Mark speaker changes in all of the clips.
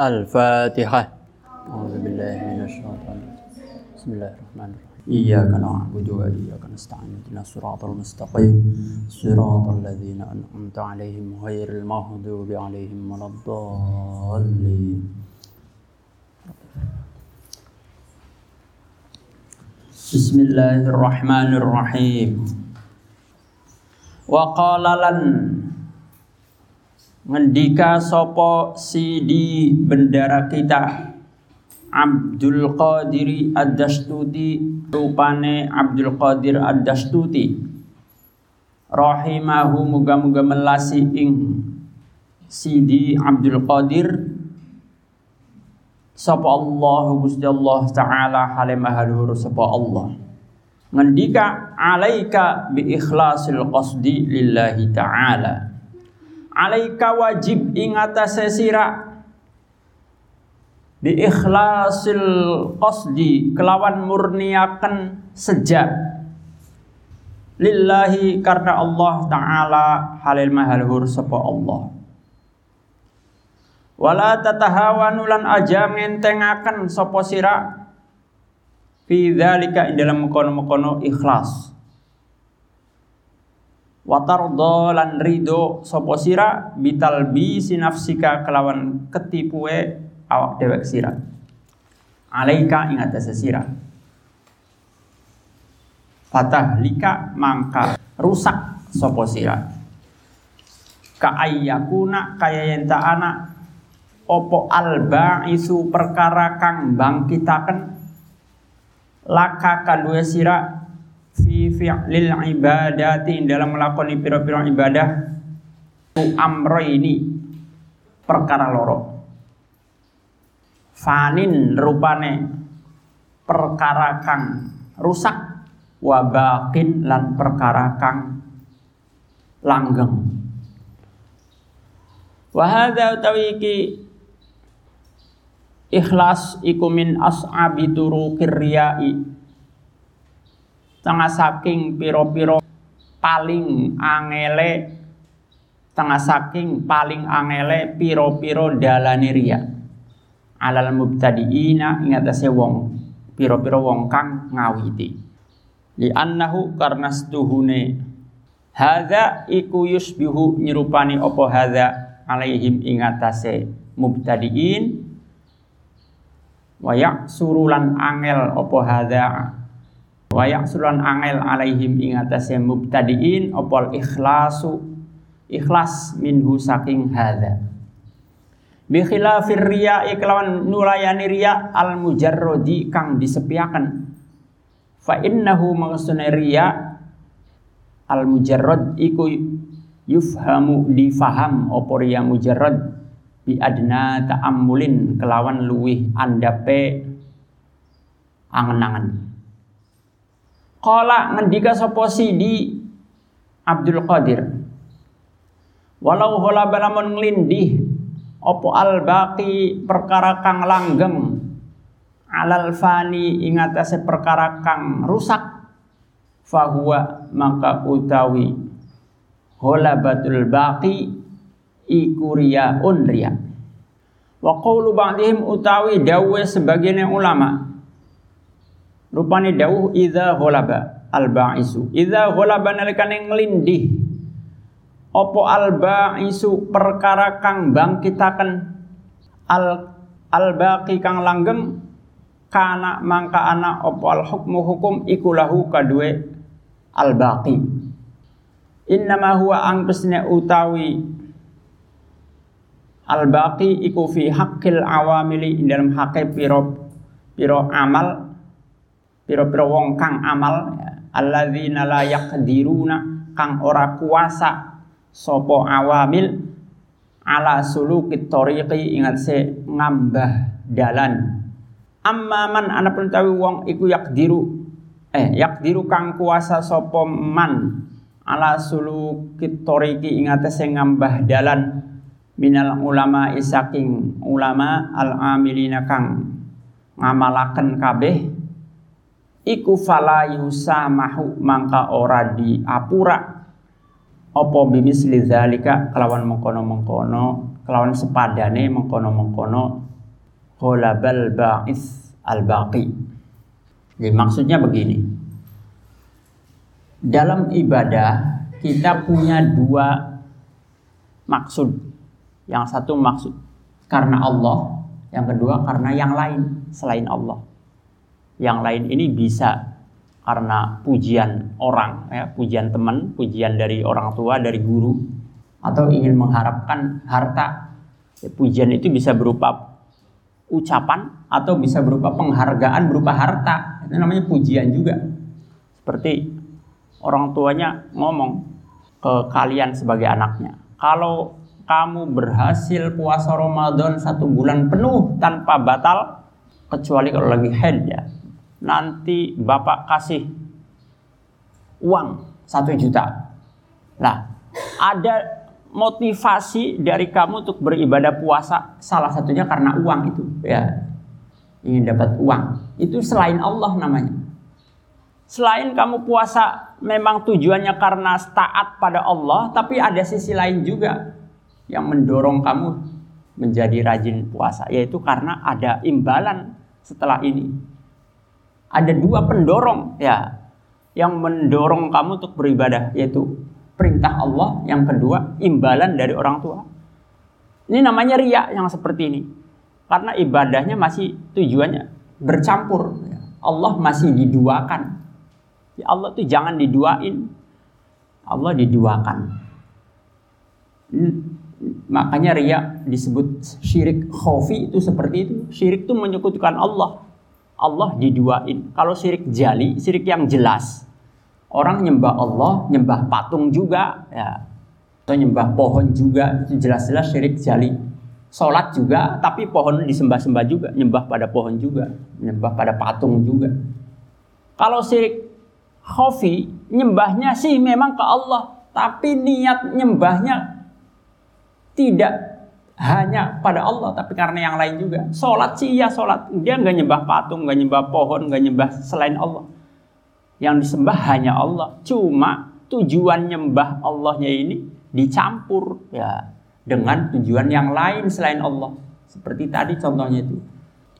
Speaker 1: الفاتحة. أعوذ بالله من الشيطان بسم الله الرحمن الرحيم. إياك نعبد وإياك نستعين. اهدنا الصراط المستقيم. صراط الذين أنعمت عليهم غير المغضوب عليهم ولا الضالين. بسم الله الرحمن الرحيم. وقال لن ngendika sopo sidi bendara kita? Abdul Qadiri Ad-Dastuti rupane Abdul Qadir Ad-Dastuti. Rahimahu muga-muga melasi ing Sidi Abdul Qadir. Sapa Allah Gusti Allah taala hale mahaluhur sapa Allah. Ngendika alaika bi ikhlasil qasdi lillahi taala alaika wajib ing atase sira. Bi ikhlasil qasdi kelawan murniaken sejak. Lillahi karena Allah taala halil mahalhur sapa Allah. Wala tatahawanu lan aja ngentengaken sapa sira. Fi dzalika ing dalam mengkono-mengkono ikhlas watardo lan rido. Sopo sira? Bitalbi sinafsika kelawan ketipue awak dewek sira. Alaika ing atase sira. Patah lika mangka rusak sopo sira. Ka ayyakuna kaya yen ana opo alba isu perkara kang bangkitaken. Laka kadue sira fi fi'lil ibadati dalam melakoni piro-piro ibadah tu amro ini perkara loro. Fanin rupane perkara kang rusak wabakin lan perkara kang langgeng. Wahada utawi iki ikhlas iku min as'abi turuqir riyai tengah saking piro-piro paling angele tengah saking paling angele piro-piro dalane riya. Alal mubtadiina ingatase wong piro-piro wong kang ngawiti. Li annahu karena setuhune hadza iku yusbihu nyerupani opo hadza alaihim ingatase mubtadiin. Wayak surulan angel opo hadza Wayak sulan angel alaihim ingatase mubtadiin opol ikhlasu ikhlas minhu saking hadza. Bi khilafir riya iklawan nulayani riya al mujarrodi kang disepiaken. Fa innahu maksudna riya al mujarrad iku yufhamu difaham opo riya mujarrad. Bi adna ta'ammulin kelawan luwih andape angen-angen Kala ngendika sapa di Abdul Qadir. Walau hola balamun nglindih opo al baqi perkara kang langgeng. Alal fani ingatase perkara kang rusak. Fahuwa maka utawi hola batul baqi iku riyaun riya. Wa qawlu ba'dihim utawi dawe sebagian ulama rupane dawuh idza ghalaba al ba'isu idza ghalaba nalikane nglindih. Apa al ba'isu perkara kang bangkitaken? Al al baqi kang langgeng? Kana mangka ana apa al hukmu hukum? Iku lahu kadue al baqi innama huwa angkesne utawi al baqi iku fi haqqil awamili dalam hakke piro piro amal piro-piro wong kang amal alladzina la yaqdiruna kang ora kuasa sopo awamil ala sulukit tariqi ingat se ngambah dalan. Amma man ana tawi wong iku yakdiru eh yakdiru kang kuasa sopo man ala sulukit tariqi ingat se ngambah dalan. Minal ulama isaking ulama al amilina kang ngamalaken kabeh iku fala yusamahu mangka ora diapura apa bimisli zalika kelawan mengkono-mengkono kelawan sepadane mengkono-mengkono ghalabal ba'is al-baqi. Jadi maksudnya begini. Dalam ibadah kita punya dua maksud. Yang satu maksud karena Allah, yang kedua karena yang lain selain Allah. Yang lain ini bisa karena pujian orang, ya, pujian teman, pujian dari orang tua, dari guru, atau ingin mengharapkan harta. Ya, pujian itu bisa berupa ucapan atau bisa berupa penghargaan berupa harta. Itu namanya pujian juga. Seperti orang tuanya ngomong ke kalian sebagai anaknya, kalau kamu berhasil puasa Ramadan satu bulan penuh tanpa batal, kecuali kalau lagi head ya, nanti bapak kasih uang satu juta. Nah, ada motivasi dari kamu untuk beribadah puasa salah satunya karena uang itu ya. Ingin dapat uang. Itu selain Allah namanya. Selain kamu puasa memang tujuannya karena taat pada Allah tapi ada sisi lain juga yang mendorong kamu menjadi rajin puasa yaitu karena ada imbalan setelah ini ada dua pendorong ya yang mendorong kamu untuk beribadah yaitu perintah Allah, yang kedua imbalan dari orang tua. Ini namanya ria yang seperti ini. Karena ibadahnya masih tujuannya bercampur. Allah masih diduakan. Ya Allah tuh jangan diduain. Allah diduakan. Makanya ria disebut syirik khofi itu seperti itu. Syirik itu menyekutukan Allah. Allah diduain. Kalau syirik jali, syirik yang jelas. Orang nyembah Allah, nyembah patung juga, ya. Atau nyembah pohon juga, jelas-jelas syirik jali. Sholat juga, tapi pohon disembah-sembah juga, nyembah pada pohon juga, nyembah pada patung juga. Kalau syirik khofi, nyembahnya sih memang ke Allah, tapi niat nyembahnya tidak hanya pada Allah tapi karena yang lain juga. Sholat sih ya sholat. Dia nggak nyembah patung, nggak nyembah pohon, nggak nyembah selain Allah. Yang disembah hanya Allah. Cuma tujuan nyembah Allahnya ini dicampur ya dengan tujuan yang lain selain Allah. Seperti tadi contohnya itu.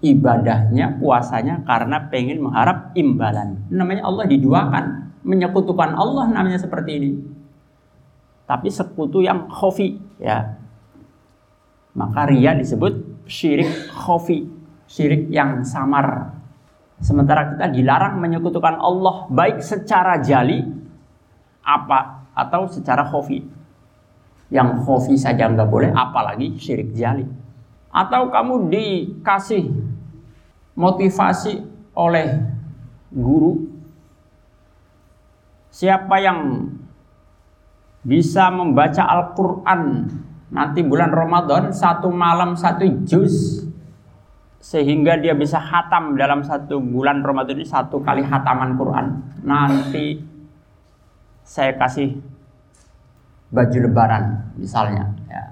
Speaker 1: Ibadahnya, puasanya karena pengen mengharap imbalan. Namanya Allah diduakan. Menyekutukan Allah namanya seperti ini. Tapi sekutu yang khofi ya maka ria disebut syirik khofi, syirik yang samar. Sementara kita dilarang menyekutukan Allah baik secara jali apa atau secara khofi. Yang khofi saja nggak boleh, apalagi syirik jali. Atau kamu dikasih motivasi oleh guru siapa yang bisa membaca Al-Quran nanti bulan Ramadan satu malam satu juz. Sehingga dia bisa hatam dalam satu bulan Ramadan ini satu kali hataman Quran. Nanti saya kasih baju lebaran misalnya ya.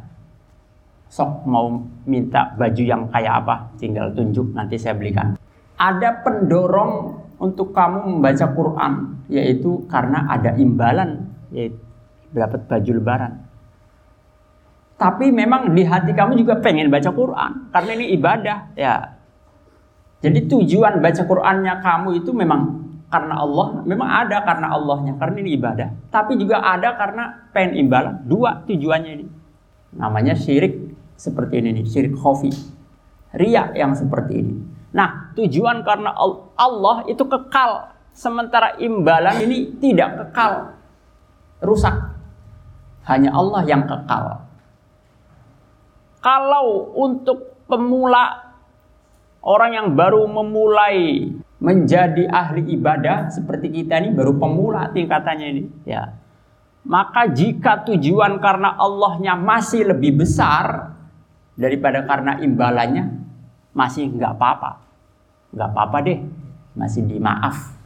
Speaker 1: sok mau minta baju yang kayak apa tinggal tunjuk nanti saya belikan. Ada pendorong untuk kamu membaca Quran yaitu karena ada imbalan yaitu dapat baju lebaran tapi memang di hati kamu juga pengen baca Quran karena ini ibadah ya. Jadi tujuan baca Qurannya kamu itu memang karena Allah, memang ada karena Allahnya, karena ini ibadah. Tapi juga ada karena pengen imbalan. Dua tujuannya ini. Namanya syirik seperti ini nih, syirik khofi. Ria yang seperti ini. Nah, tujuan karena Allah itu kekal, sementara imbalan ini tidak kekal. Rusak. Hanya Allah yang kekal. Kalau untuk pemula orang yang baru memulai menjadi ahli ibadah seperti kita ini baru pemula tingkatannya ini ya. Maka jika tujuan karena Allahnya masih lebih besar daripada karena imbalannya masih nggak apa-apa. Nggak apa-apa deh, masih dimaaf.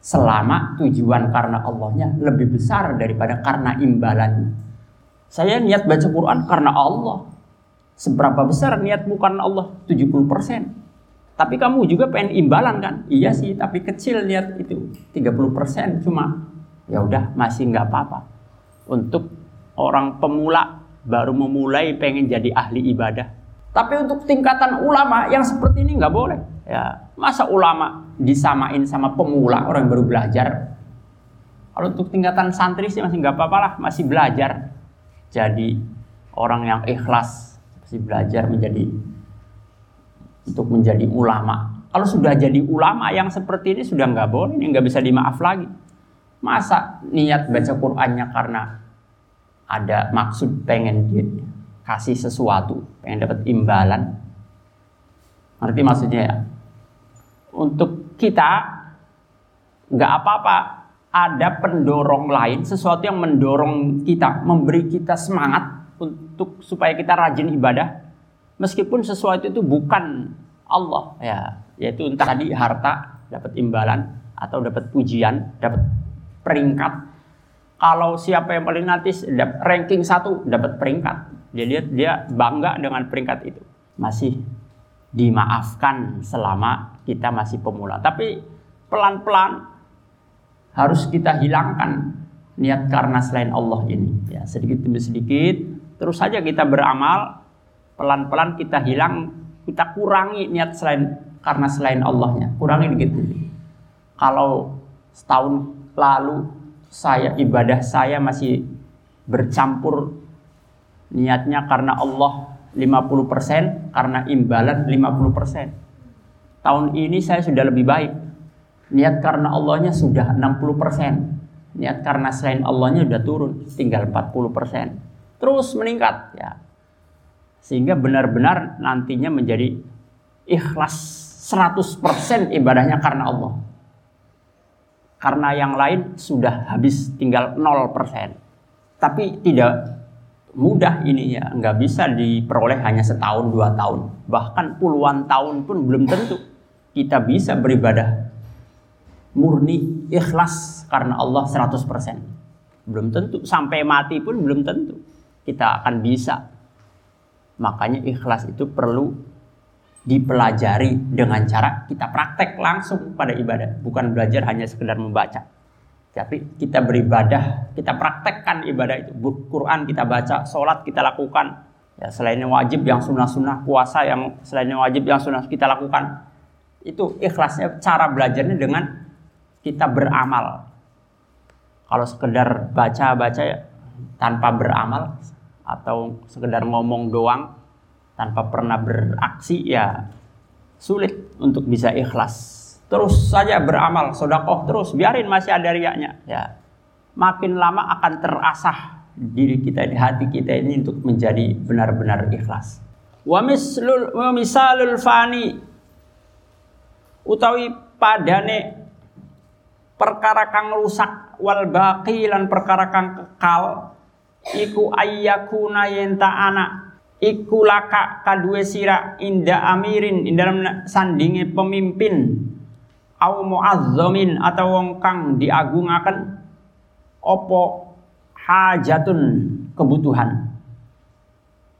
Speaker 1: Selama tujuan karena Allahnya lebih besar daripada karena imbalannya. Saya niat baca Quran karena Allah. Seberapa besar niatmu karena Allah? 70%. Tapi kamu juga pengen imbalan kan? Iya sih, tapi kecil niat itu. 30% cuma. Ya udah, masih nggak apa-apa. Untuk orang pemula baru memulai pengen jadi ahli ibadah. Tapi untuk tingkatan ulama yang seperti ini nggak boleh. Ya, masa ulama disamain sama pemula orang baru belajar? Kalau untuk tingkatan santri sih masih nggak apa-apa lah, masih belajar. Jadi orang yang ikhlas, masih belajar menjadi untuk menjadi ulama. Kalau sudah jadi ulama yang seperti ini sudah nggak boleh, nggak bisa dimaaf lagi. Masa niat baca Qur'annya karena ada maksud pengen dia kasih sesuatu, pengen dapat imbalan. Ngerti maksudnya ya? Untuk kita nggak apa-apa ada pendorong lain, sesuatu yang mendorong kita, memberi kita semangat untuk supaya kita rajin ibadah, meskipun sesuatu itu bukan Allah, ya, yaitu entah tadi harta dapat imbalan atau dapat pujian, dapat peringkat kalau siapa yang paling nanti ranking satu dapat peringkat. Dia lihat dia bangga dengan peringkat itu. Masih dimaafkan selama kita masih pemula. Tapi pelan-pelan harus kita hilangkan niat karena selain Allah ini. Ya, sedikit demi sedikit terus saja kita beramal pelan-pelan kita hilang kita kurangi niat selain karena selain Allahnya. Kurangi dikit. Kalau setahun lalu saya ibadah saya masih bercampur niatnya karena Allah 50% karena imbalan 50%. Tahun ini saya sudah lebih baik. Niat karena Allahnya sudah 60%. Niat karena selain Allahnya sudah turun tinggal 40%. Terus meningkat ya. Sehingga benar-benar nantinya menjadi ikhlas 100% ibadahnya karena Allah karena yang lain sudah habis tinggal 0%. Tapi tidak mudah ini ya, nggak bisa diperoleh hanya setahun dua tahun, bahkan puluhan tahun pun belum tentu kita bisa beribadah murni ikhlas karena Allah 100%. Belum tentu sampai mati pun belum tentu kita akan bisa. Makanya ikhlas itu perlu dipelajari dengan cara kita praktek langsung pada ibadah, bukan belajar hanya sekedar membaca. Tapi kita beribadah, kita praktekkan ibadah itu. Quran kita baca, sholat kita lakukan. Ya, selainnya wajib yang sunnah-sunnah, puasa yang selainnya wajib yang sunnah kita lakukan. Itu ikhlasnya cara belajarnya dengan kita beramal. Kalau sekedar baca-baca ya, tanpa beramal atau sekedar ngomong doang tanpa pernah beraksi ya sulit untuk bisa ikhlas. Terus saja beramal sodakoh terus biarin masih ada riaknya ya. Makin lama akan terasah diri kita di hati kita ini untuk menjadi benar-benar ikhlas. Wa mislul wa misalul fani utawi padane perkara kang rusak wal baqi lan perkara kang kekal iku ayyakuna yenta anak. Iku laka kadue sira inda amirin ing dalam sandinge pemimpin. Au muazzamin atau wong kang diagungaken. Opo hajatun kebutuhan.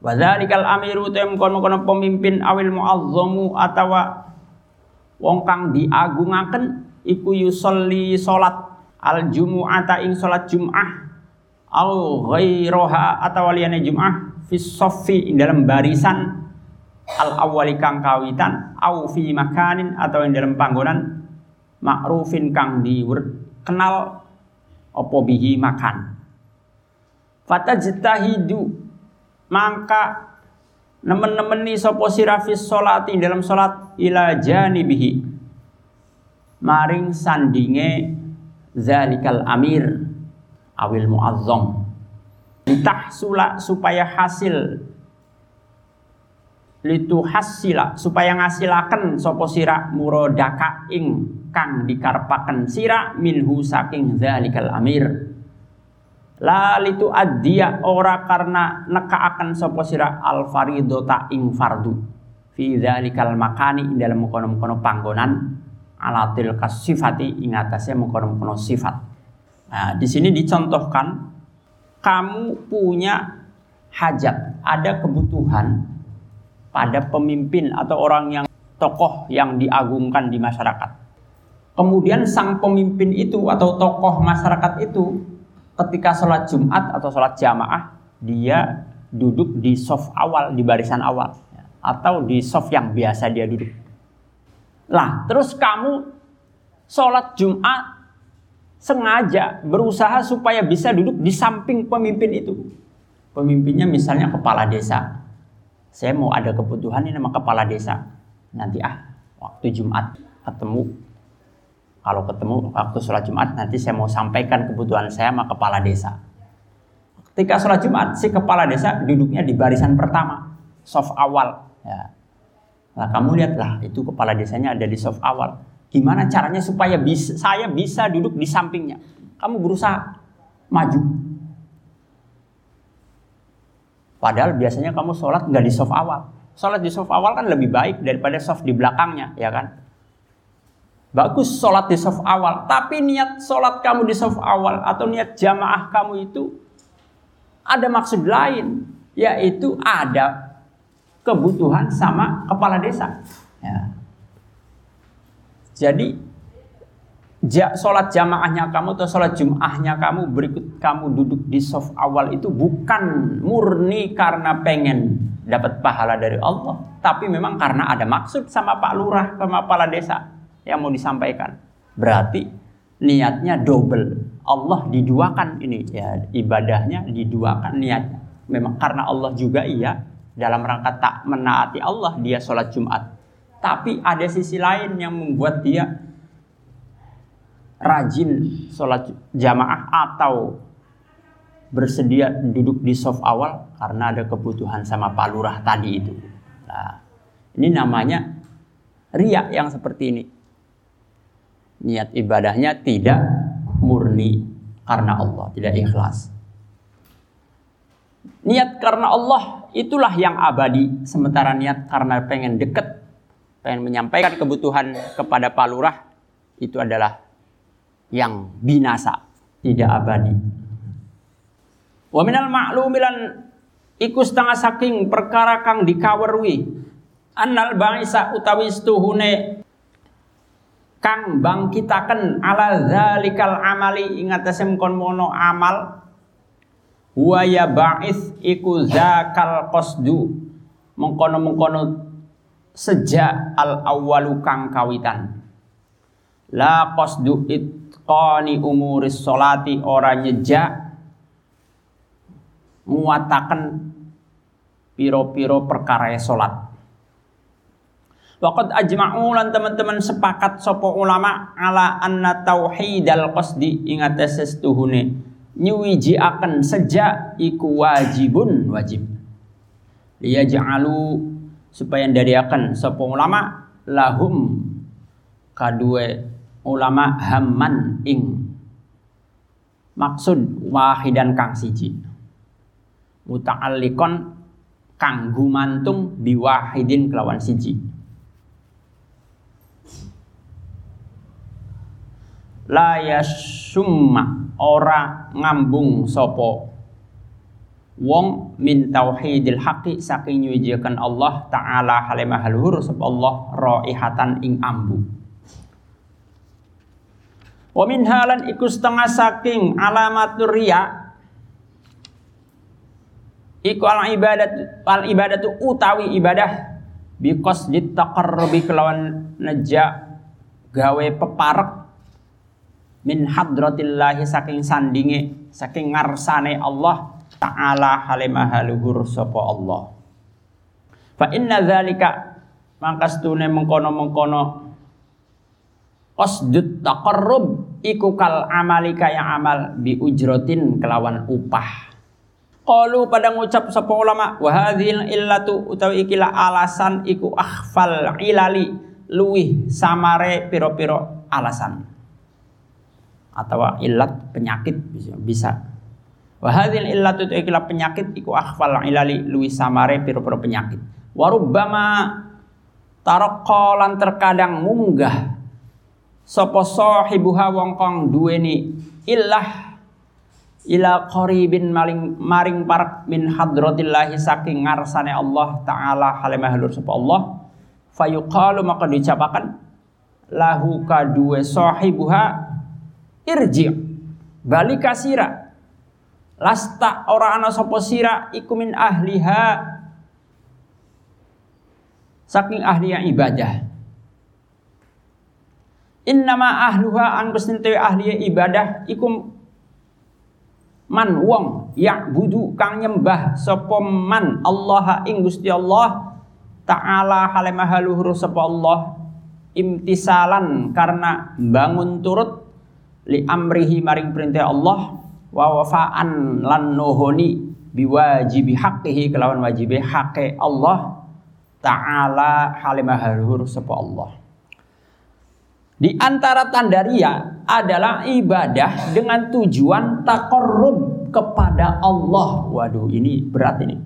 Speaker 1: Wadzalikal amiru tem kono kono pemimpin awil muazzamu atawa wong kang diagungaken iku yusolli salat al jumu'ata ing salat jum'ah au ghairaha atawa liyane jum'ah fi dalam barisan al awali kang kawitan au fi makanin atau yang dalam panggonan makrufin kang kenal opo bihi makan. Fatajtahidu maka nemen-nemeni sapa sira fi sholati dalam salat ila janibihi. Maring sandinge zalikal amir awil muazzam. Litahsula supaya hasil. Litu hasila supaya ngasilaken sopo sira murodaka ing kang dikarpaken sira minhu saking zalikal amir. La litu ora karena nekaaken sopo sira al faridota ing fardu. Fi zalikal makani dalam mukono-mukono panggonan alatil kasifati ing atasnya mukono-mukono sifat nah di sini dicontohkan kamu punya hajat, ada kebutuhan pada pemimpin atau orang yang tokoh yang diagungkan di masyarakat. Kemudian sang pemimpin itu atau tokoh masyarakat itu ketika sholat Jumat atau sholat jamaah dia duduk di soft awal di barisan awal atau di soft yang biasa dia duduk. Lah, terus kamu sholat Jumat sengaja berusaha supaya bisa duduk di samping pemimpin itu. Pemimpinnya misalnya kepala desa. Saya mau ada kebutuhan ini sama kepala desa. Nanti ah, waktu Jumat ketemu. Kalau ketemu waktu sholat Jumat nanti saya mau sampaikan kebutuhan saya sama kepala desa. Ketika sholat Jumat, si kepala desa duduknya di barisan pertama, soft awal. Ya. Nah, kamu lihatlah itu kepala desanya ada di soft awal. Gimana caranya supaya bisa, saya bisa duduk di sampingnya? Kamu berusaha maju. Padahal biasanya kamu sholat nggak di soft awal. Sholat di soft awal kan lebih baik daripada soft di belakangnya, ya kan? Bagus sholat di soft awal, tapi niat sholat kamu di soft awal atau niat jamaah kamu itu ada maksud lain, yaitu ada kebutuhan sama kepala desa. Ya. Jadi ja, sholat jamaahnya kamu atau sholat jumahnya kamu berikut kamu duduk di soft awal itu bukan murni karena pengen dapat pahala dari Allah, tapi memang karena ada maksud sama Pak Lurah sama kepala desa yang mau disampaikan. Berarti niatnya double. Allah diduakan ini ya ibadahnya diduakan niatnya. Memang karena Allah juga iya dalam rangka tak menaati Allah dia sholat Jumat. Tapi ada sisi lain yang membuat dia rajin sholat jamaah atau bersedia duduk di soft awal karena ada kebutuhan sama Pak Lurah tadi itu. Nah, ini namanya riak yang seperti ini. Niat ibadahnya tidak murni karena Allah, tidak ikhlas. Niat karena Allah itulah yang abadi. Sementara niat karena pengen deket, pengen menyampaikan kebutuhan kepada Pak Lurah, itu adalah yang binasa, tidak abadi. Wa minal ma'lumilan iku setengah saking perkara kang dikawerwi annal bangisa utawi stuhune kang bangkitaken ala zalikal amali ingatase kon mono amal wa ya ba'is iku zakal qasdu mengkono-mengkono sejak al awalu kang kawitan. La qasdu itqani umuris solati ora nyejak muatakan piro-piro perkara salat. Waqad ajma'u lan teman-teman sepakat sopo ulama ala anna tauhidal qasdi ingat sestuhune nyuwiji akan sejak iku wajibun wajib. Dia ja'alu supaya dari akan sapa ulama? Lahum kadue ulama hamman ing. Maksud wahidan kang siji. Muta'alliqon kang gumantung biwahidin kelawan siji. La yasumma ora ngambung sopo wong min tauhidil haqqi saking nyujikan Allah taala halimah haluhur sapa Allah raihatan ing ambu. Wa min halan iku setengah saking alamatur riya. Iku al ibadat al ibadatu utawi ibadah bi qasdit taqarrubi kelawan neja gawe peparek min hadratillahi saking sandinge saking ngarsane Allah taala halimah luhur sapa Allah fa inna dzalika mangkastune mengkono-mengkono qasdut taqarrub iku kal amali kaya amal bi ujratin kelawan upah Qalu pada ngucap sapa ulama wa hadhil illatu utawi ikilah alasan iku akhfal ilali luwih samare piro-piro alasan atau ilat penyakit bisa. bisa. Wa hadzal illatu ikilah penyakit iku akhfal ilali luwis samare piro-piro penyakit. Warubbama tarokolan terkadang munggah sapa sahibuha wong kang duweni illah ila qaribin maring maring parak min hadratillahi saking ngarsane Allah taala halimah lur sapa Allah. Fayuqalu maka dicapakan lahu kadue sahibuha irji. Balik kasira lasta ora ana sapa sira iku min ahliha. Saking ahli yang ibadah. Innama ahluha ang pesinte ahli ibadah ikum man wong yak budu kang nyembah sapa man Allah ing Gusti Allah. Taala halimah luhur sapa Allah. Imtisalan karena bangun turut li amrihi maring perintah Allah wa wafaan lan nohoni biwajibi haqqihi kelawan wajibi haqqi Allah taala halimah luhur sapa Allah di antara tanda ria adalah ibadah dengan tujuan takorub kepada Allah. Waduh, ini berat ini.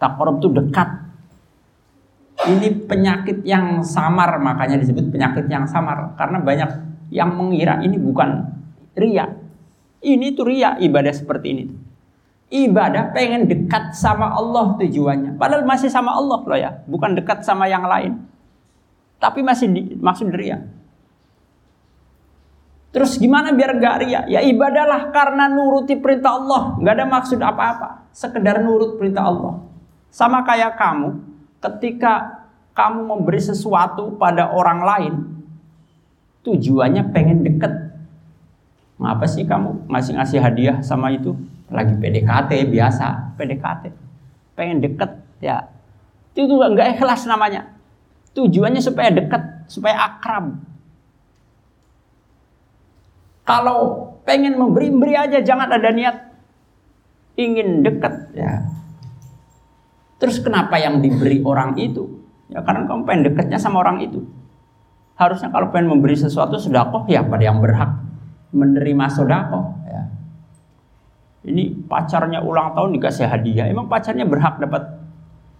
Speaker 1: Takorub itu dekat. Ini penyakit yang samar, makanya disebut penyakit yang samar. Karena banyak yang mengira ini bukan ria. Ini tuh ria ibadah seperti ini. Ibadah pengen dekat sama Allah tujuannya. Padahal masih sama Allah loh ya, bukan dekat sama yang lain. Tapi masih di, maksud ria. Terus gimana biar gak ria? Ya ibadahlah karena nuruti perintah Allah. Gak ada maksud apa-apa. Sekedar nurut perintah Allah. Sama kayak kamu, ketika kamu memberi sesuatu pada orang lain, tujuannya pengen deket. Ngapa sih kamu ngasih-ngasih hadiah sama itu? Lagi PDKT biasa, PDKT. Pengen deket ya. Itu nggak ikhlas namanya. Tujuannya supaya dekat, supaya akrab. Kalau pengen memberi, beri aja, jangan ada niat ingin dekat. Ya. Terus kenapa yang diberi orang itu? Ya karena kamu pengen dekatnya sama orang itu. Harusnya kalau pengen memberi sesuatu kok ya pada yang berhak menerima sodako. Ya. Ini pacarnya ulang tahun dikasih hadiah. Emang pacarnya berhak dapat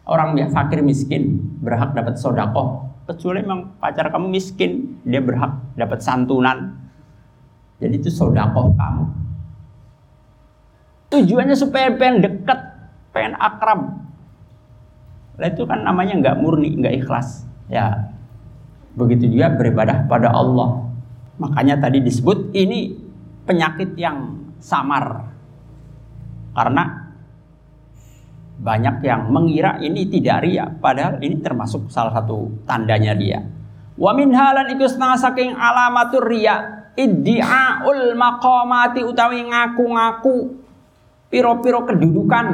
Speaker 1: orang yang fakir miskin berhak dapat sodako kecuali memang pacar kamu miskin dia berhak dapat santunan jadi itu sodako kamu tujuannya supaya pengen dekat pengen akrab Nah, itu kan namanya nggak murni nggak ikhlas ya begitu juga beribadah pada Allah makanya tadi disebut ini penyakit yang samar karena banyak yang mengira ini tidak ria, padahal ini termasuk salah satu tandanya dia. Wa min halan iku setengah saking alamatur ria iddi'aul maqamati utawi ngaku-ngaku piro-piro kedudukan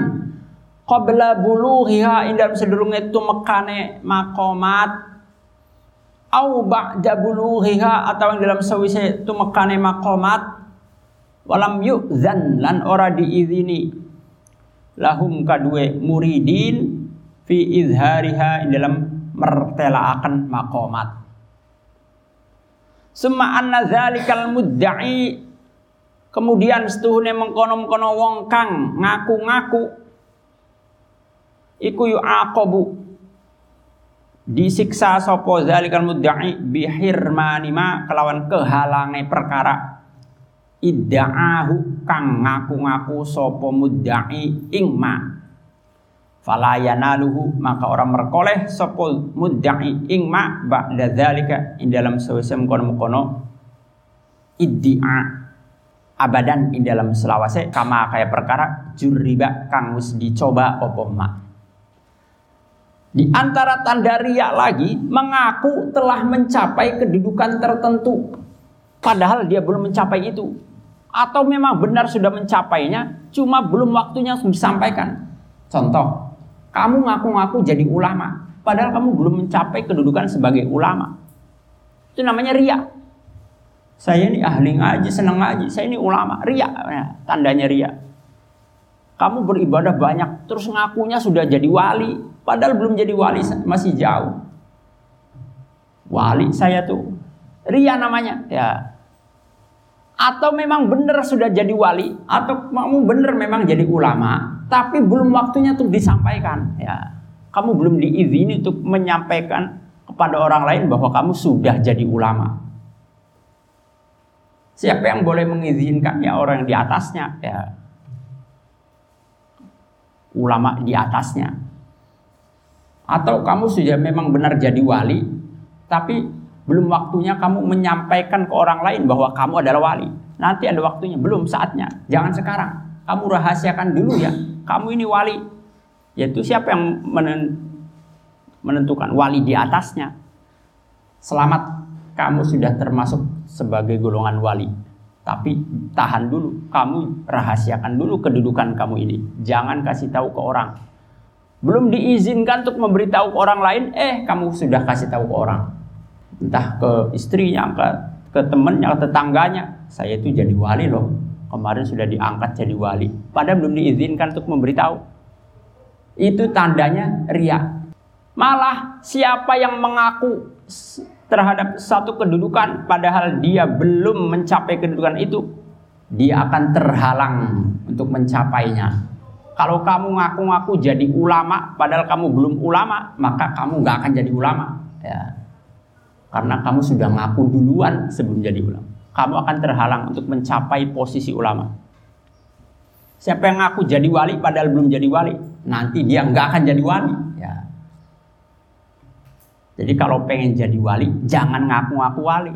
Speaker 1: qabla bulughiha indal sedurunge mekane maqamat au ba'da bulughiha atau dalam sawise mekane maqamat walam yu'zan lan ora diizini. Lahum kadue muridin fi izhariha dalam mertelaakan makomat. Suma anna zalikal mudda'i kemudian setuhune mengkono-mengkono wong kang ngaku-ngaku iku yu'aqabu disiksa sapa zalikal mudda'i bihirmani ma kelawan kehalange perkara. Idda'ahu kang ngaku-ngaku sapa mudda'i ing ma. Fala yanaluhu maka orang merkoleh sapa mudda'i ing ma ba'da dzalika ing dalam sawise mengkono-mengkono. Iddia abadan ing dalam selawase kama kaya perkara juriba kang dicoba apa ma di antara tanda riak lagi mengaku telah mencapai kedudukan tertentu padahal dia belum mencapai itu atau memang benar sudah mencapainya, cuma belum waktunya disampaikan. Contoh, kamu ngaku-ngaku jadi ulama, padahal kamu belum mencapai kedudukan sebagai ulama. Itu namanya ria. Saya ini ahli ngaji, senang ngaji, saya ini ulama, ria, ya, tandanya ria. Kamu beribadah banyak, terus ngakunya sudah jadi wali, padahal belum jadi wali, masih jauh. Wali saya tuh ria namanya, ya. Atau memang benar sudah jadi wali atau kamu benar memang jadi ulama tapi belum waktunya untuk disampaikan ya. Kamu belum diizini untuk menyampaikan kepada orang lain bahwa kamu sudah jadi ulama. Siapa yang boleh mengizinkan? Ya orang yang di atasnya ya. Ulama di atasnya atau kamu sudah memang benar jadi wali tapi belum waktunya kamu menyampaikan ke orang lain bahwa kamu adalah wali. Nanti ada waktunya, belum saatnya. Jangan sekarang. Kamu rahasiakan dulu ya. Kamu ini wali. Yaitu siapa yang menentukan wali di atasnya. Selamat, kamu sudah termasuk sebagai golongan wali. Tapi tahan dulu, kamu rahasiakan dulu kedudukan kamu ini. Jangan kasih tahu ke orang. Belum diizinkan untuk memberitahu ke orang lain, eh kamu sudah kasih tahu ke orang. Entah ke istrinya, ke, ke temannya, ke tetangganya. Saya itu jadi wali loh. Kemarin sudah diangkat jadi wali. Padahal belum diizinkan untuk memberitahu. Itu tandanya riak. Malah siapa yang mengaku terhadap satu kedudukan padahal dia belum mencapai kedudukan itu, dia akan terhalang untuk mencapainya. Kalau kamu ngaku-ngaku jadi ulama, padahal kamu belum ulama, maka kamu nggak akan jadi ulama. Ya. Karena kamu sudah ngaku duluan sebelum jadi ulama. Kamu akan terhalang untuk mencapai posisi ulama. Siapa yang ngaku jadi wali padahal belum jadi wali, nanti dia nggak akan jadi wali. Ya. Jadi kalau pengen jadi wali, jangan ngaku-ngaku wali.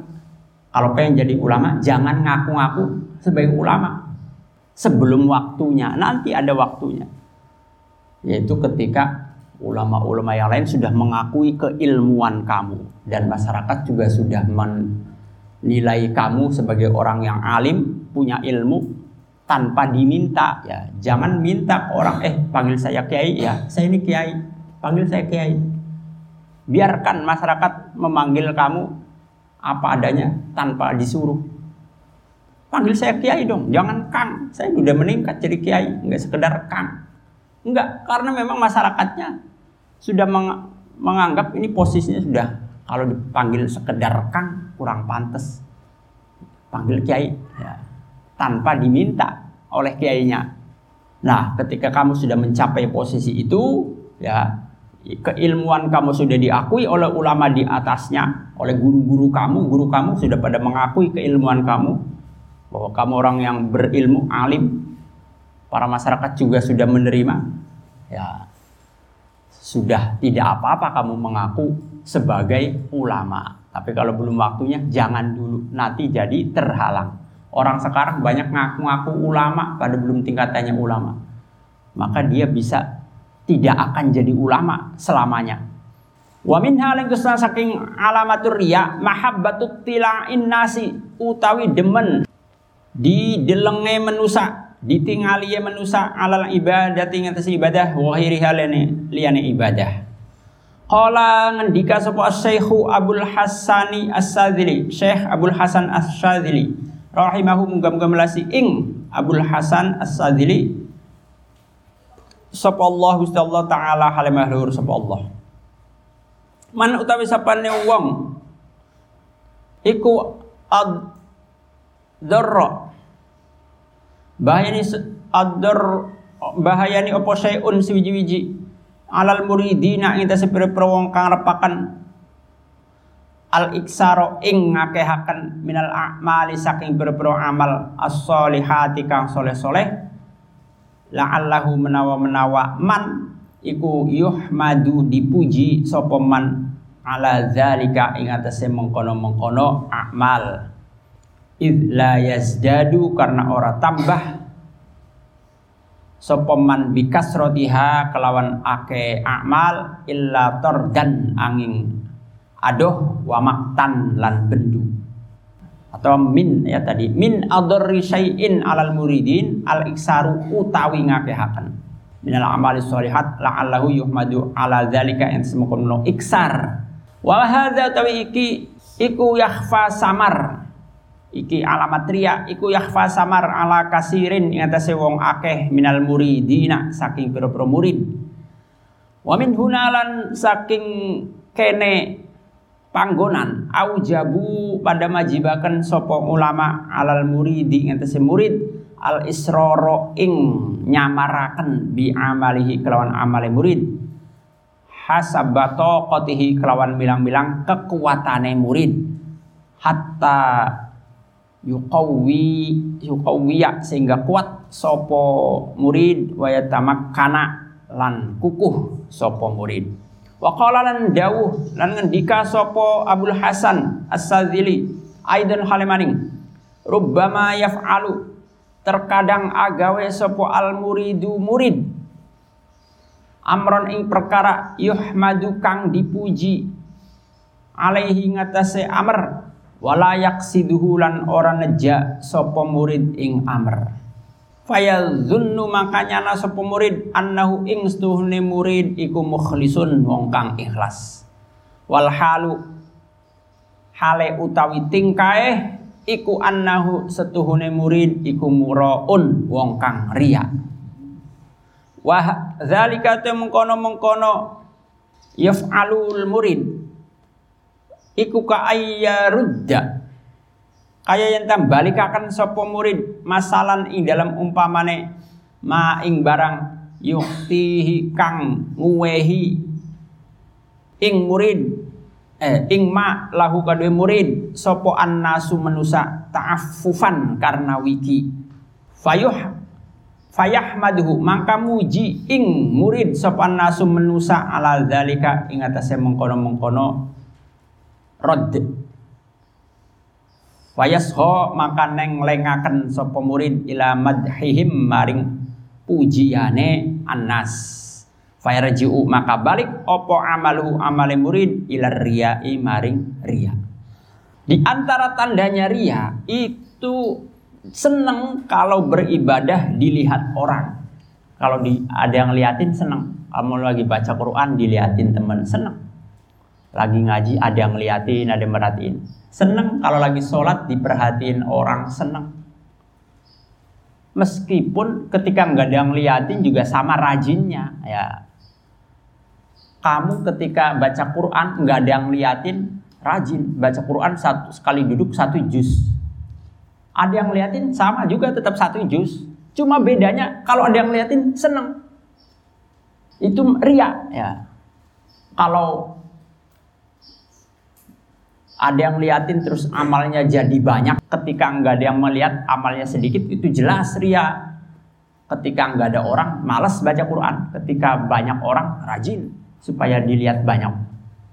Speaker 1: Kalau pengen jadi ulama, jangan ngaku-ngaku sebagai ulama sebelum waktunya. Nanti ada waktunya. Yaitu ketika ulama-ulama yang lain sudah mengakui keilmuan kamu dan masyarakat juga sudah menilai kamu sebagai orang yang alim, punya ilmu tanpa diminta ya. Jangan minta ke orang eh panggil saya kiai ya. Saya ini kiai. Panggil saya kiai. Biarkan masyarakat memanggil kamu apa adanya tanpa disuruh Panggil saya kiai dong, jangan kang. Saya sudah meningkat jadi kiai, nggak sekedar kang. Enggak, karena memang masyarakatnya sudah meng menganggap ini posisinya sudah kalau dipanggil sekedar kang kurang pantas. Panggil kiai ya, tanpa diminta oleh kiainya. Nah, ketika kamu sudah mencapai posisi itu, ya keilmuan kamu sudah diakui oleh ulama di atasnya, oleh guru-guru kamu, guru kamu sudah pada mengakui keilmuan kamu, bahwa kamu orang yang berilmu, alim, para masyarakat juga sudah menerima, ya sudah tidak apa-apa kamu mengaku sebagai ulama. Tapi kalau belum waktunya, jangan dulu, nanti jadi terhalang. Orang sekarang banyak ngaku-ngaku ulama, pada belum tingkatannya ulama. Maka dia bisa tidak akan jadi ulama selamanya. Wa min halin saking alamatur riya mahabbatut tila'in nasi utawi demen di delenge menusa ditingali menusa alal ibadah tinggal ibadah wa halene liyane ibadah. Qala ngendika sapa Syekhu Abdul Hasani As-Sadzili Syekh Abdul Hasan As-Sadzili rahimahu muga-muga melasi ing Abdul Hasan As-Sadzili sapa Allah Gusti Allah taala halimah luhur sapa Allah. Man utawi sapane wong iku ad darra bahayani adar bahayani opo syai'un siwiji-wiji alal muridina ing tasih pira wong kang repakan. Al iksaro ing ngakehaken minal a'mali saking pira-pira amal. As-solihati kang soleh-soleh. La'allahu menawa-menawa man iku yuhmadu dipuji sapa man. Ala zalika ing atase mengkono-mengkono amal id la yazdadu karena ora tambah. Sopeman bikas rotiha kelawan ake amal illa tordan angin adoh wa maktan lan bendu. Atau min ya tadi. Min adorri syai'in alal muridin al iksaru utawi ngakehaken. Minal amali sholihat la'allahu yuhmadu ala dzalika yang semoga iksar. Wa hadza tawi iki iku yakhfa samar iki alamat ria iku yakhfa samar ala kasirin ing atase wong akeh minal muridina saking pira-pira murid. Wa min hunalan saking kene panggonan aujabu pada majibakan sapa ulama alal muridi ing atase murid al isroro ing nyamaraken bi amalihi kelawan amale murid. Hasabato kotihi kelawan bilang-bilang kekuatane murid. Hatta yuqawwi yuqawwiya sehingga kuat sopo murid wa kana lan kukuh sopo murid. Wa qala lan dawuh lan ngendika sopo Abdul Hasan As-Sadzili aidan halemaning rubbama yaf'alu terkadang agawe sopo al muridu murid. Amron ing perkara yuhmadu kang dipuji alaihi ngatasé amr wala yaksiduhu lan ora neja sapa murid ing amr. Fayadzunnu makanya na sapa murid annahu ing stuhne murid iku mukhlisun wong kang ikhlas. Wal halu hale utawi tingkae iku annahu setuhune murid iku muraun wong kang riya. Wa zalika mengkono-mengkono yaf'alul murid iku ka ayyarudda kaya yang tam balikaken sapa murid masalan ing dalam umpamane ma ing barang yuktihi kang nguwehi. Ing murid eh ing ma lahu kadue murid sopo annasu menusa ta'affufan karena wiki. Fayuh fayahmaduhu maka muji ing murid sopo annasu menusa ala dzalika ing atase mengkono-mengkono rod Fayasho maka neng lengaken sopo murid ila madhihim maring pujiane annas Fayarji'u maka balik opo amalu amale murid ila ria maring ria. Di antara tandanya ria itu seneng kalau beribadah dilihat orang. Kalau di, ada yang liatin seneng. Kamu lagi baca Quran diliatin teman seneng. Lagi ngaji ada yang liatin, ada yang merhatiin. Seneng kalau lagi sholat diperhatiin orang seneng. Meskipun ketika nggak ada yang liatin juga sama rajinnya ya. Kamu ketika baca Quran nggak ada yang liatin rajin. Baca Quran satu sekali duduk satu juz. Ada yang liatin sama juga tetap satu juz. Cuma bedanya kalau ada yang liatin seneng. Itu ria ya. Kalau ada yang liatin terus amalnya jadi banyak ketika nggak ada yang melihat amalnya sedikit itu jelas ria ketika nggak ada orang malas baca Quran ketika banyak orang rajin supaya dilihat banyak.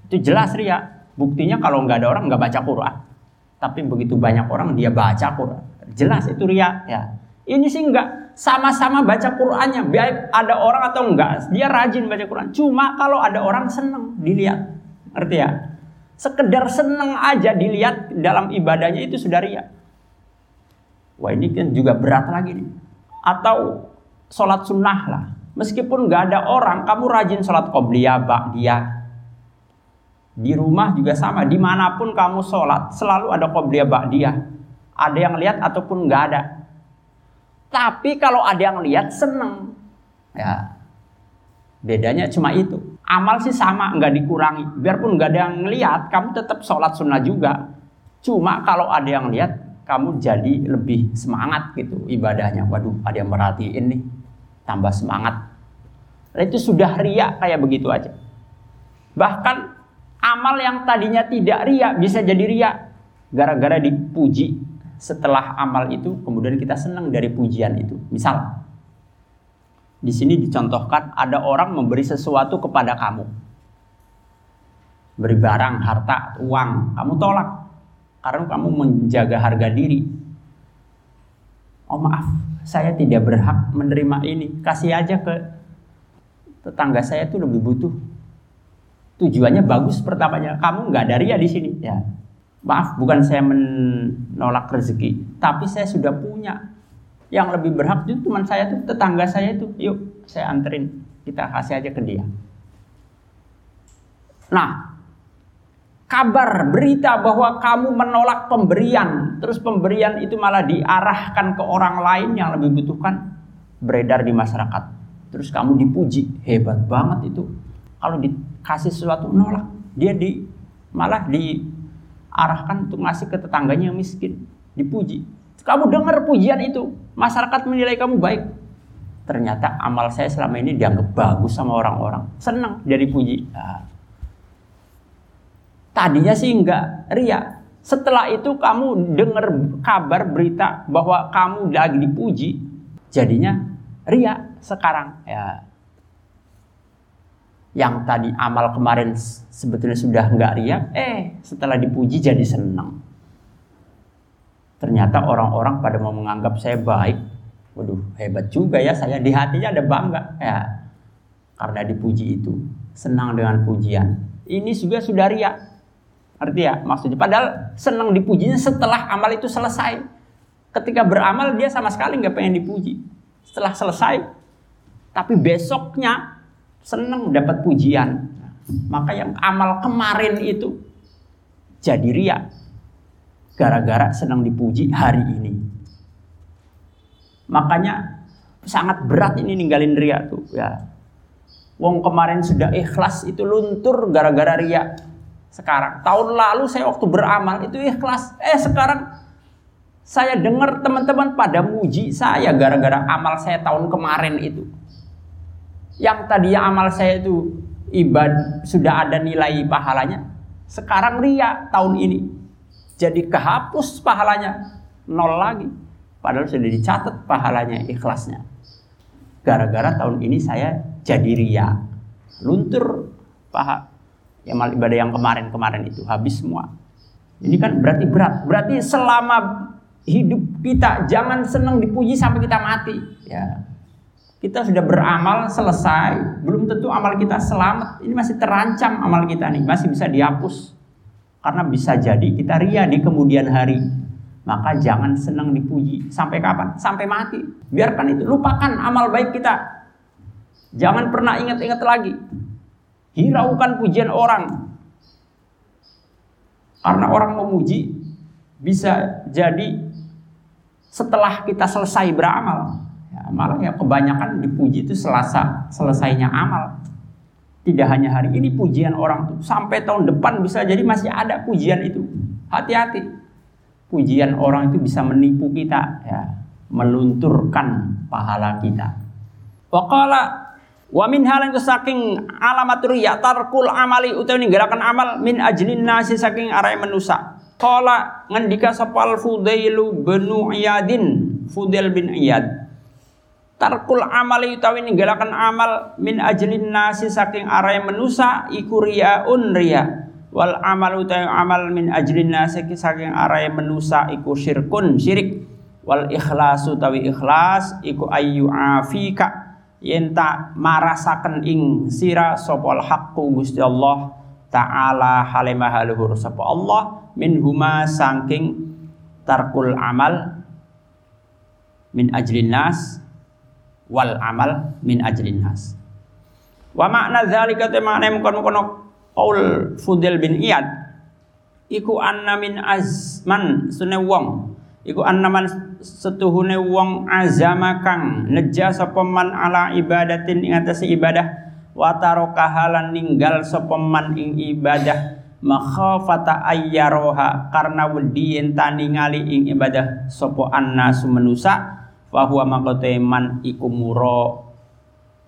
Speaker 1: Itu jelas ria. Buktinya kalau nggak ada orang nggak baca Quran. Tapi begitu banyak orang dia baca Quran. Jelas itu ria ya. Ini sih nggak sama-sama baca Qurannya. Baik ada orang atau enggak, dia rajin baca Quran. Cuma kalau ada orang seneng dilihat. Ngerti ya? Sekedar seneng aja dilihat dalam ibadahnya itu sudah ria. Wah ini kan juga berat lagi nih. Atau sholat sunnah lah Meskipun nggak ada orang, kamu rajin sholat qobliyah, ba'diyah. Di rumah juga sama, di mana pun kamu sholat, selalu ada qobliyah, ba'diyah. Ada yang lihat ataupun nggak ada. Tapi kalau ada yang lihat, seneng. Ya, bedanya cuma itu. Amal sih sama, nggak dikurangi. Biarpun nggak ada yang lihat, kamu tetap sholat sunnah juga. Cuma kalau ada yang lihat, kamu jadi lebih semangat gitu ibadahnya. Waduh, ada yang merhatiin nih tambah semangat. Dan itu sudah ria kayak begitu aja. Bahkan amal yang tadinya tidak ria bisa jadi ria gara-gara dipuji setelah amal itu kemudian kita senang dari pujian itu. Misal di sini dicontohkan ada orang memberi sesuatu kepada kamu. Beri barang, harta, uang, kamu tolak karena kamu menjaga harga diri. Oh maaf, saya tidak berhak menerima ini. Kasih aja ke tetangga saya itu lebih butuh. Tujuannya bagus pertamanya. Kamu nggak dari ya di sini. Ya. Maaf, bukan saya menolak rezeki, tapi saya sudah punya. Yang lebih berhak itu teman saya tuh tetangga saya itu. Yuk, saya anterin. Kita kasih aja ke dia. Nah, kabar berita bahwa kamu menolak pemberian, terus pemberian itu malah diarahkan ke orang lain yang lebih butuhkan, beredar di masyarakat. Terus kamu dipuji, hebat banget itu. Kalau dikasih sesuatu nolak, dia di malah diarahkan untuk ngasih ke tetangganya yang miskin, dipuji. Kamu dengar pujian itu, masyarakat menilai kamu baik. Ternyata amal saya selama ini dianggap bagus sama orang-orang. Senang jadi puji. Nah, Tadinya sih enggak ria. Setelah itu kamu dengar kabar berita bahwa kamu lagi dipuji, jadinya ria sekarang. Ya. Yang tadi amal kemarin sebetulnya sudah enggak ria, eh setelah dipuji jadi senang. Ternyata orang-orang pada mau menganggap saya baik. Waduh, hebat juga ya saya di hatinya ada bangga ya. Karena dipuji itu, senang dengan pujian. Ini juga sudah ria. Arti ya, maksudnya padahal senang dipujinya setelah amal itu selesai. Ketika beramal dia sama sekali nggak pengen dipuji. Setelah selesai, tapi besoknya senang dapat pujian. Maka yang amal kemarin itu jadi ria gara-gara senang dipuji hari ini. Makanya sangat berat ini ninggalin ria tuh ya. Wong kemarin sudah ikhlas itu luntur gara-gara ria. Sekarang tahun lalu saya waktu beramal itu ikhlas. Eh sekarang saya dengar teman-teman pada muji saya gara-gara amal saya tahun kemarin itu. Yang tadinya amal saya itu ibad sudah ada nilai pahalanya. Sekarang ria tahun ini jadi kehapus pahalanya. Nol lagi. Padahal sudah dicatat pahalanya ikhlasnya. Gara-gara tahun ini saya jadi ria. Luntur paha. Yang ibadah yang kemarin-kemarin itu. Habis semua. Ini kan berarti berat. Berarti selama hidup kita jangan senang dipuji sampai kita mati. Ya. Kita sudah beramal selesai. Belum tentu amal kita selamat. Ini masih terancam amal kita nih. Masih bisa dihapus karena bisa jadi kita ria di kemudian hari. Maka jangan senang dipuji. Sampai kapan? Sampai mati. Biarkan itu. Lupakan amal baik kita. Jangan pernah ingat-ingat lagi. Hiraukan pujian orang. Karena orang memuji bisa jadi setelah kita selesai beramal. Ya, malah ya kebanyakan dipuji itu selasa selesainya amal. Tidak hanya hari ini pujian orang tuh, sampai tahun depan bisa jadi masih ada pujian itu. Hati-hati. Pujian orang itu bisa menipu kita, ya, melunturkan pahala kita. Waqala wa min halan saking alamat ya tarkul amali utawi ninggalaken amal min ajlin nasi saking arai manusa. Qala ngendika sapal Fudailu bin Iyadin, Fudail bin Iyad tarkul amali utawi ninggalaken amal min ajlin nasi saking arai menusa iku riyaun riya. Wal amal utawi amal min ajlin nasi saking arai menusa iku syirkun syirik. Wal ikhlas utawi ikhlas iku ayu afika. Yen tak marasaken ing sira sopol haqqu Gusti Allah taala halimah haluhur sapa Allah min huma saking tarkul amal min ajlin nas wal amal min ajlin nas. Wa makna dzalika te makna mukon-mukon qaul Fudel bin Iyad iku anna min azman sunne wong iku anna man setuhune wong azama kang neja sapa man ala ibadatin ing atas ibadah wa tarokahalan ninggal sapa man ing ibadah makhafata ayyaroha karena wedi yen ningali ing ibadah sapa annasu manusa Fahuwa mangkote man iku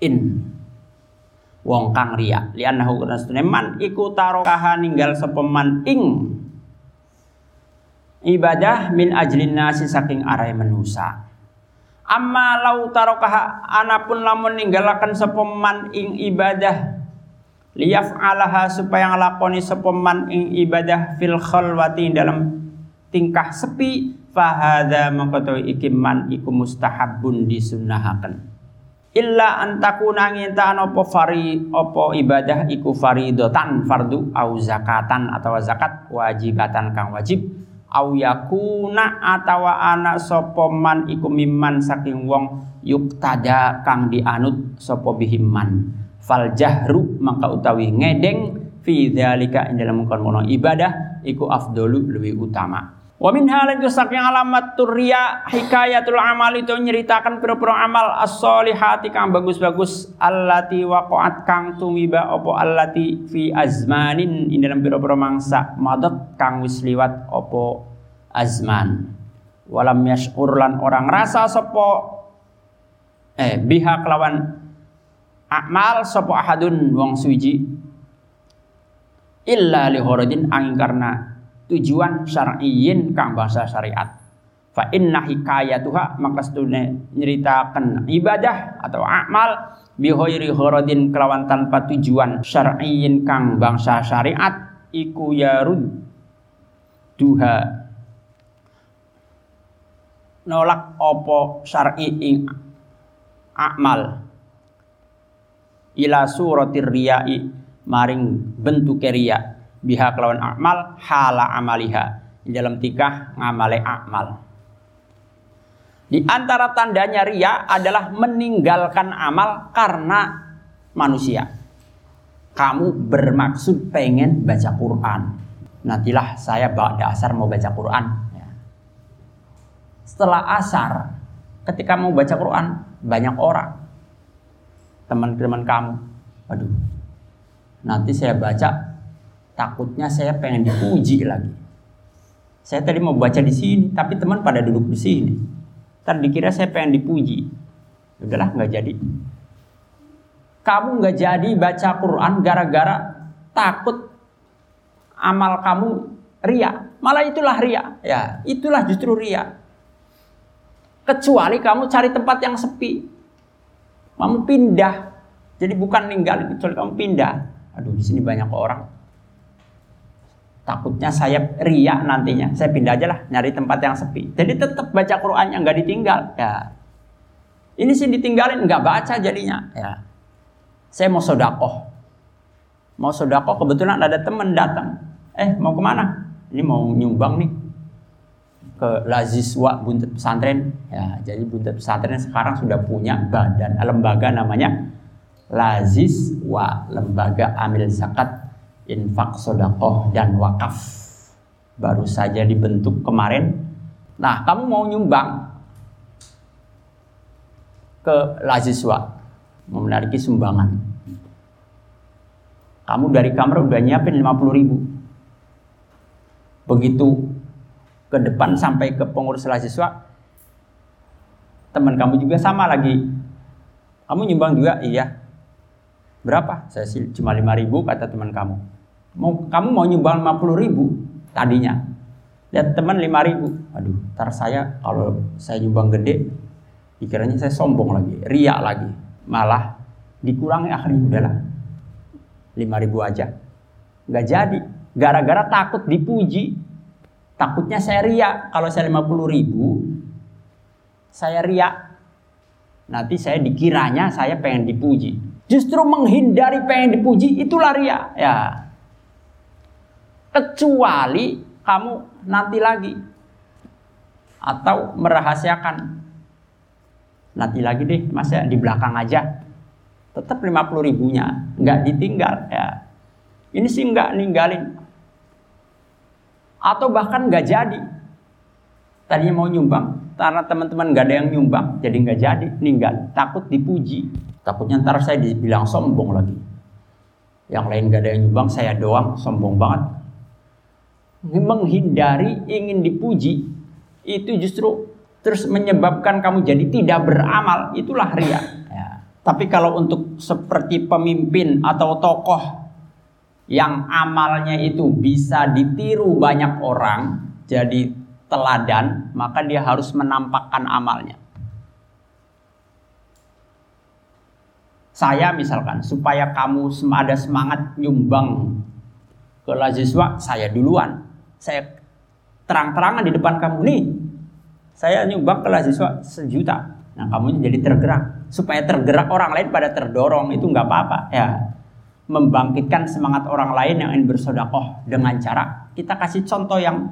Speaker 1: in. Wong kang riya lianahu kana man iku tarokaha ninggal sepeman ing. Ibadah min ajlin nasi saking arai menusa amma lau tarokaha anapun lamun ninggalakan sepeman ing ibadah liyaf alaha supaya ngelakoni sepeman ing ibadah fil khalwati dalam tingkah sepi fahadha mengkotawi ikiman iku mustahabun disunnahaken. Illa antakuna ngintaan opo fari opo ibadah iku faridotan fardu au zakatan atau zakat wajibatan kang wajib. Au yakuna atawa ana sopoman iku mimman saking wong yuktada kang dianut sopo bihimman fal jahru maka utawi ngedeng fi dzalika ing dalam kono ibadah iku afdolu lebih utama Wa min halin saking alamat turya hikayatul amal itu nyeritakan pira-pira amal as-solihati kang bagus-bagus allati waqa'at kang tumiba opo allati fi azmanin ing dalam pira-pira mangsa madat kang wis liwat opo azman. Walam yashkur lan orang rasa sopo eh biha kelawan amal sopo ahadun wong suji illa li angin karena tujuan syar'iyin kang bahasa syariat. Fa inna hikayatuha maka setune nyeritakan ibadah atau amal bi ghairi gharadin kelawan tanpa tujuan syar'iyin kang bangsa syariat iku yarud duha nolak opo syar'i ing amal. Ila suratir riya'i maring bentuk riya biha kelawan amal hala amaliha. Dalam tikah ngamale amal. Di antara tandanya ria adalah meninggalkan amal karena manusia. Kamu bermaksud pengen baca Quran. Nantilah saya bawa dasar mau baca Quran. Setelah asar ketika mau baca Quran banyak orang. Teman-teman kamu. Aduh nanti saya baca takutnya saya pengen dipuji lagi saya tadi mau baca di sini tapi teman pada duduk di sini tadi dikira saya pengen dipuji udahlah nggak jadi kamu nggak jadi baca Quran gara-gara takut amal kamu ria malah itulah ria ya itulah justru ria Kecuali kamu cari tempat yang sepi. Kamu pindah. Jadi bukan ninggalin, kecuali kamu pindah. Aduh, di sini banyak orang. Takutnya saya riak nantinya. Saya pindah aja lah, nyari tempat yang sepi. Jadi tetap baca Quran yang nggak ditinggal. Ya. Ini sih ditinggalin, nggak baca jadinya. Ya. Saya mau sodakoh. Mau sodakoh, kebetulan ada teman datang. Eh, mau ke mana? Ini mau nyumbang nih ke Laziswa Buntet Pesantren. Ya, jadi Buntet Pesantren sekarang sudah punya badan lembaga namanya Laziswa Lembaga Amil Zakat Infak Sodakoh dan Wakaf. Baru saja dibentuk kemarin. Nah, kamu mau nyumbang ke Laziswa, mau menariki sumbangan. Kamu dari kamar udah nyiapin 50 ribu. Begitu ke depan sampai ke pengurus siswa teman kamu juga sama lagi kamu nyumbang juga iya berapa saya cuma lima ribu kata teman kamu mau kamu mau nyumbang lima puluh ribu tadinya lihat teman lima ribu aduh ntar saya kalau saya nyumbang gede pikirannya saya sombong lagi riak lagi malah dikurangi akhirnya udahlah lima ribu aja nggak jadi gara-gara takut dipuji Takutnya saya riak. Kalau saya 50 ribu, saya riak. Nanti saya dikiranya saya pengen dipuji. Justru menghindari pengen dipuji itulah riak. Ya. Kecuali kamu nanti lagi. Atau merahasiakan. Nanti lagi deh, masa di belakang aja. Tetap 50 ribunya. Nggak ditinggal. Ya. Ini sih nggak ninggalin atau bahkan nggak jadi. Tadinya mau nyumbang, karena teman-teman nggak ada yang nyumbang, jadi nggak jadi, ninggal. Takut dipuji, takutnya ntar saya dibilang sombong lagi. Yang lain nggak ada yang nyumbang, saya doang, sombong banget. Menghindari ingin dipuji, itu justru terus menyebabkan kamu jadi tidak beramal, itulah ria. Ya. Tapi kalau untuk seperti pemimpin atau tokoh yang amalnya itu bisa ditiru banyak orang jadi teladan, maka dia harus menampakkan amalnya. Saya misalkan supaya kamu ada semangat nyumbang ke laziswa, saya duluan. Saya terang-terangan di depan kamu nih. Saya nyumbang ke laziswa sejuta. Nah, kamu jadi tergerak. Supaya tergerak orang lain pada terdorong itu nggak apa-apa ya membangkitkan semangat orang lain yang ingin bersodakoh dengan cara kita kasih contoh yang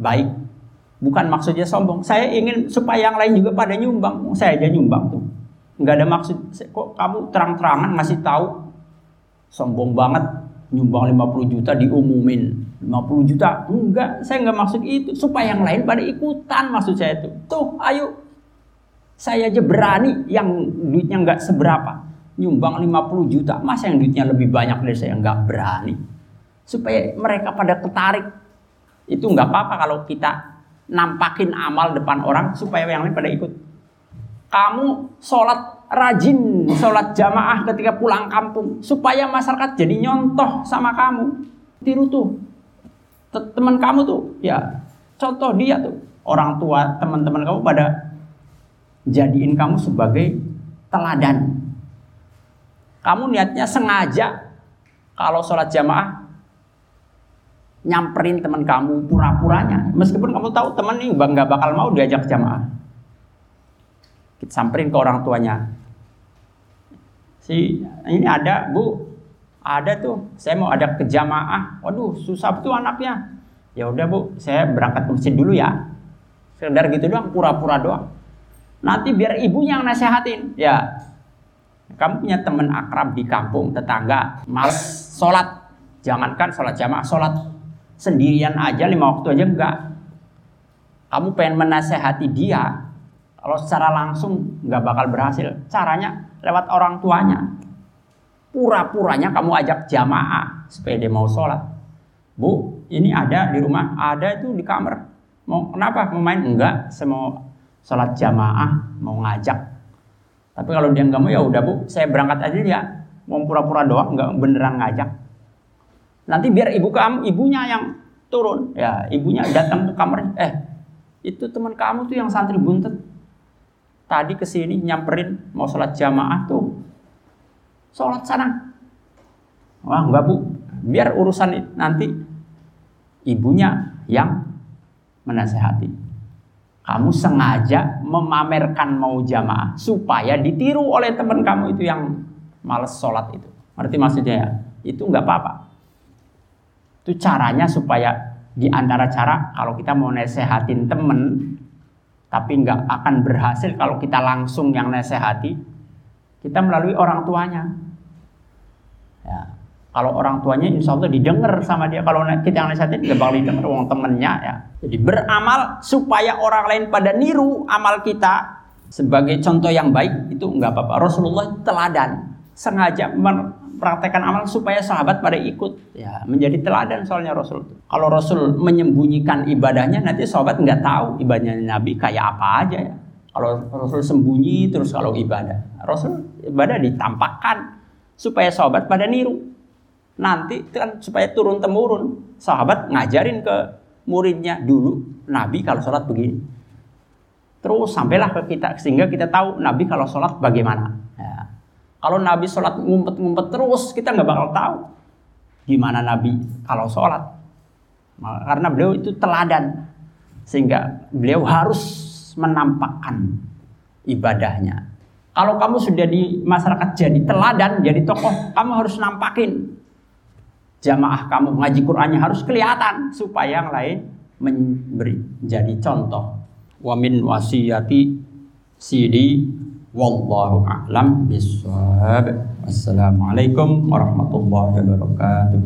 Speaker 1: baik. Bukan maksudnya sombong. Saya ingin supaya yang lain juga pada nyumbang. Saya aja nyumbang tuh. Nggak ada maksud. Kok kamu terang-terangan ngasih tahu sombong banget nyumbang 50 juta diumumin. 50 juta? Enggak saya nggak maksud itu. Supaya yang lain pada ikutan maksud saya itu. Tuh ayo. Saya aja berani yang duitnya nggak seberapa. Nyumbang 50 juta, masa yang duitnya lebih banyak dari saya? Nggak berani. Supaya mereka pada ketarik. Itu nggak apa-apa kalau kita nampakin amal depan orang supaya yang lain pada ikut. Kamu sholat rajin, sholat jamaah ketika pulang kampung. Supaya masyarakat jadi nyontoh sama kamu. Tiru tuh. Teman kamu tuh, ya contoh dia tuh. Orang tua, teman-teman kamu pada jadiin kamu sebagai teladan kamu niatnya sengaja kalau sholat jamaah nyamperin teman kamu pura-puranya meskipun kamu tahu teman ini nggak bakal mau diajak jamaah kita samperin ke orang tuanya. Si ini ada bu. Ada tuh. Saya mau ada ke jamaah. Waduh susah tuh anaknya. Ya udah bu. Saya berangkat ke masjid dulu ya. Sekedar gitu doang pura-pura doang. Nanti biar ibunya yang nasehatin. Ya. Kamu punya teman akrab di kampung tetangga males sholat. Jangankan sholat jamaah sholat sendirian aja lima waktu aja enggak. Kamu pengen menasehati dia kalau secara langsung nggak bakal berhasil. Caranya lewat orang tuanya. Pura-puranya kamu ajak jamaah supaya dia mau sholat. Bu ini ada di rumah ada itu di kamar. Mau kenapa? Mau main? Enggak. Saya mau sholat jamaah mau ngajak. Tapi kalau dia nggak mau ya udah bu. Saya berangkat aja ya mau pura-pura doang nggak beneran ngajak. Nanti biar ibu kamu, ibunya yang turun. Ya, ibunya datang ke kamar. Eh, itu teman kamu tuh yang santri buntet. Tadi ke sini nyamperin mau sholat jamaah tuh. Sholat sana. Wah, enggak bu. Biar urusan nanti ibunya yang menasehati. Kamu sengaja memamerkan mau jamaah supaya ditiru oleh teman kamu itu yang males sholat itu. Berarti maksudnya ya? Itu nggak apa-apa. Itu caranya supaya di antara cara kalau kita mau nesehatin temen tapi nggak akan berhasil kalau kita langsung yang nesehati kita melalui orang tuanya. Ya. Kalau orang tuanya insya Allah didengar sama dia. Kalau kita yang nesehatin nggak bakal didengar. Orang temennya ya. Jadi beramal supaya orang lain pada niru amal kita sebagai contoh yang baik itu nggak apa-apa. Rasulullah teladan sengaja praktekkan amal supaya sahabat pada ikut. Ya menjadi teladan soalnya Rasul. Kalau Rasul menyembunyikan ibadahnya nanti sahabat nggak tahu ibadahnya Nabi kayak apa aja ya. Kalau Rasul sembunyi terus kalau ibadah. Rasul ibadah ditampakkan supaya sahabat pada niru. Nanti kan supaya turun temurun. Sahabat ngajarin ke muridnya dulu Nabi kalau sholat begini. Terus sampailah ke kita sehingga kita tahu Nabi kalau sholat bagaimana. Ya. Kalau Nabi sholat ngumpet-ngumpet terus, kita nggak bakal tahu gimana Nabi kalau sholat. Karena beliau itu teladan. Sehingga beliau harus menampakkan ibadahnya. Kalau kamu sudah di masyarakat jadi teladan, jadi tokoh, kamu harus nampakin. Jamaah kamu ngaji Qur'annya harus kelihatan supaya yang lain memberi jadi contoh. Wamin wasiyati sidi Wallahu a'lam bishawab. Wassalamualaikum warahmatullahi wabarakatuh.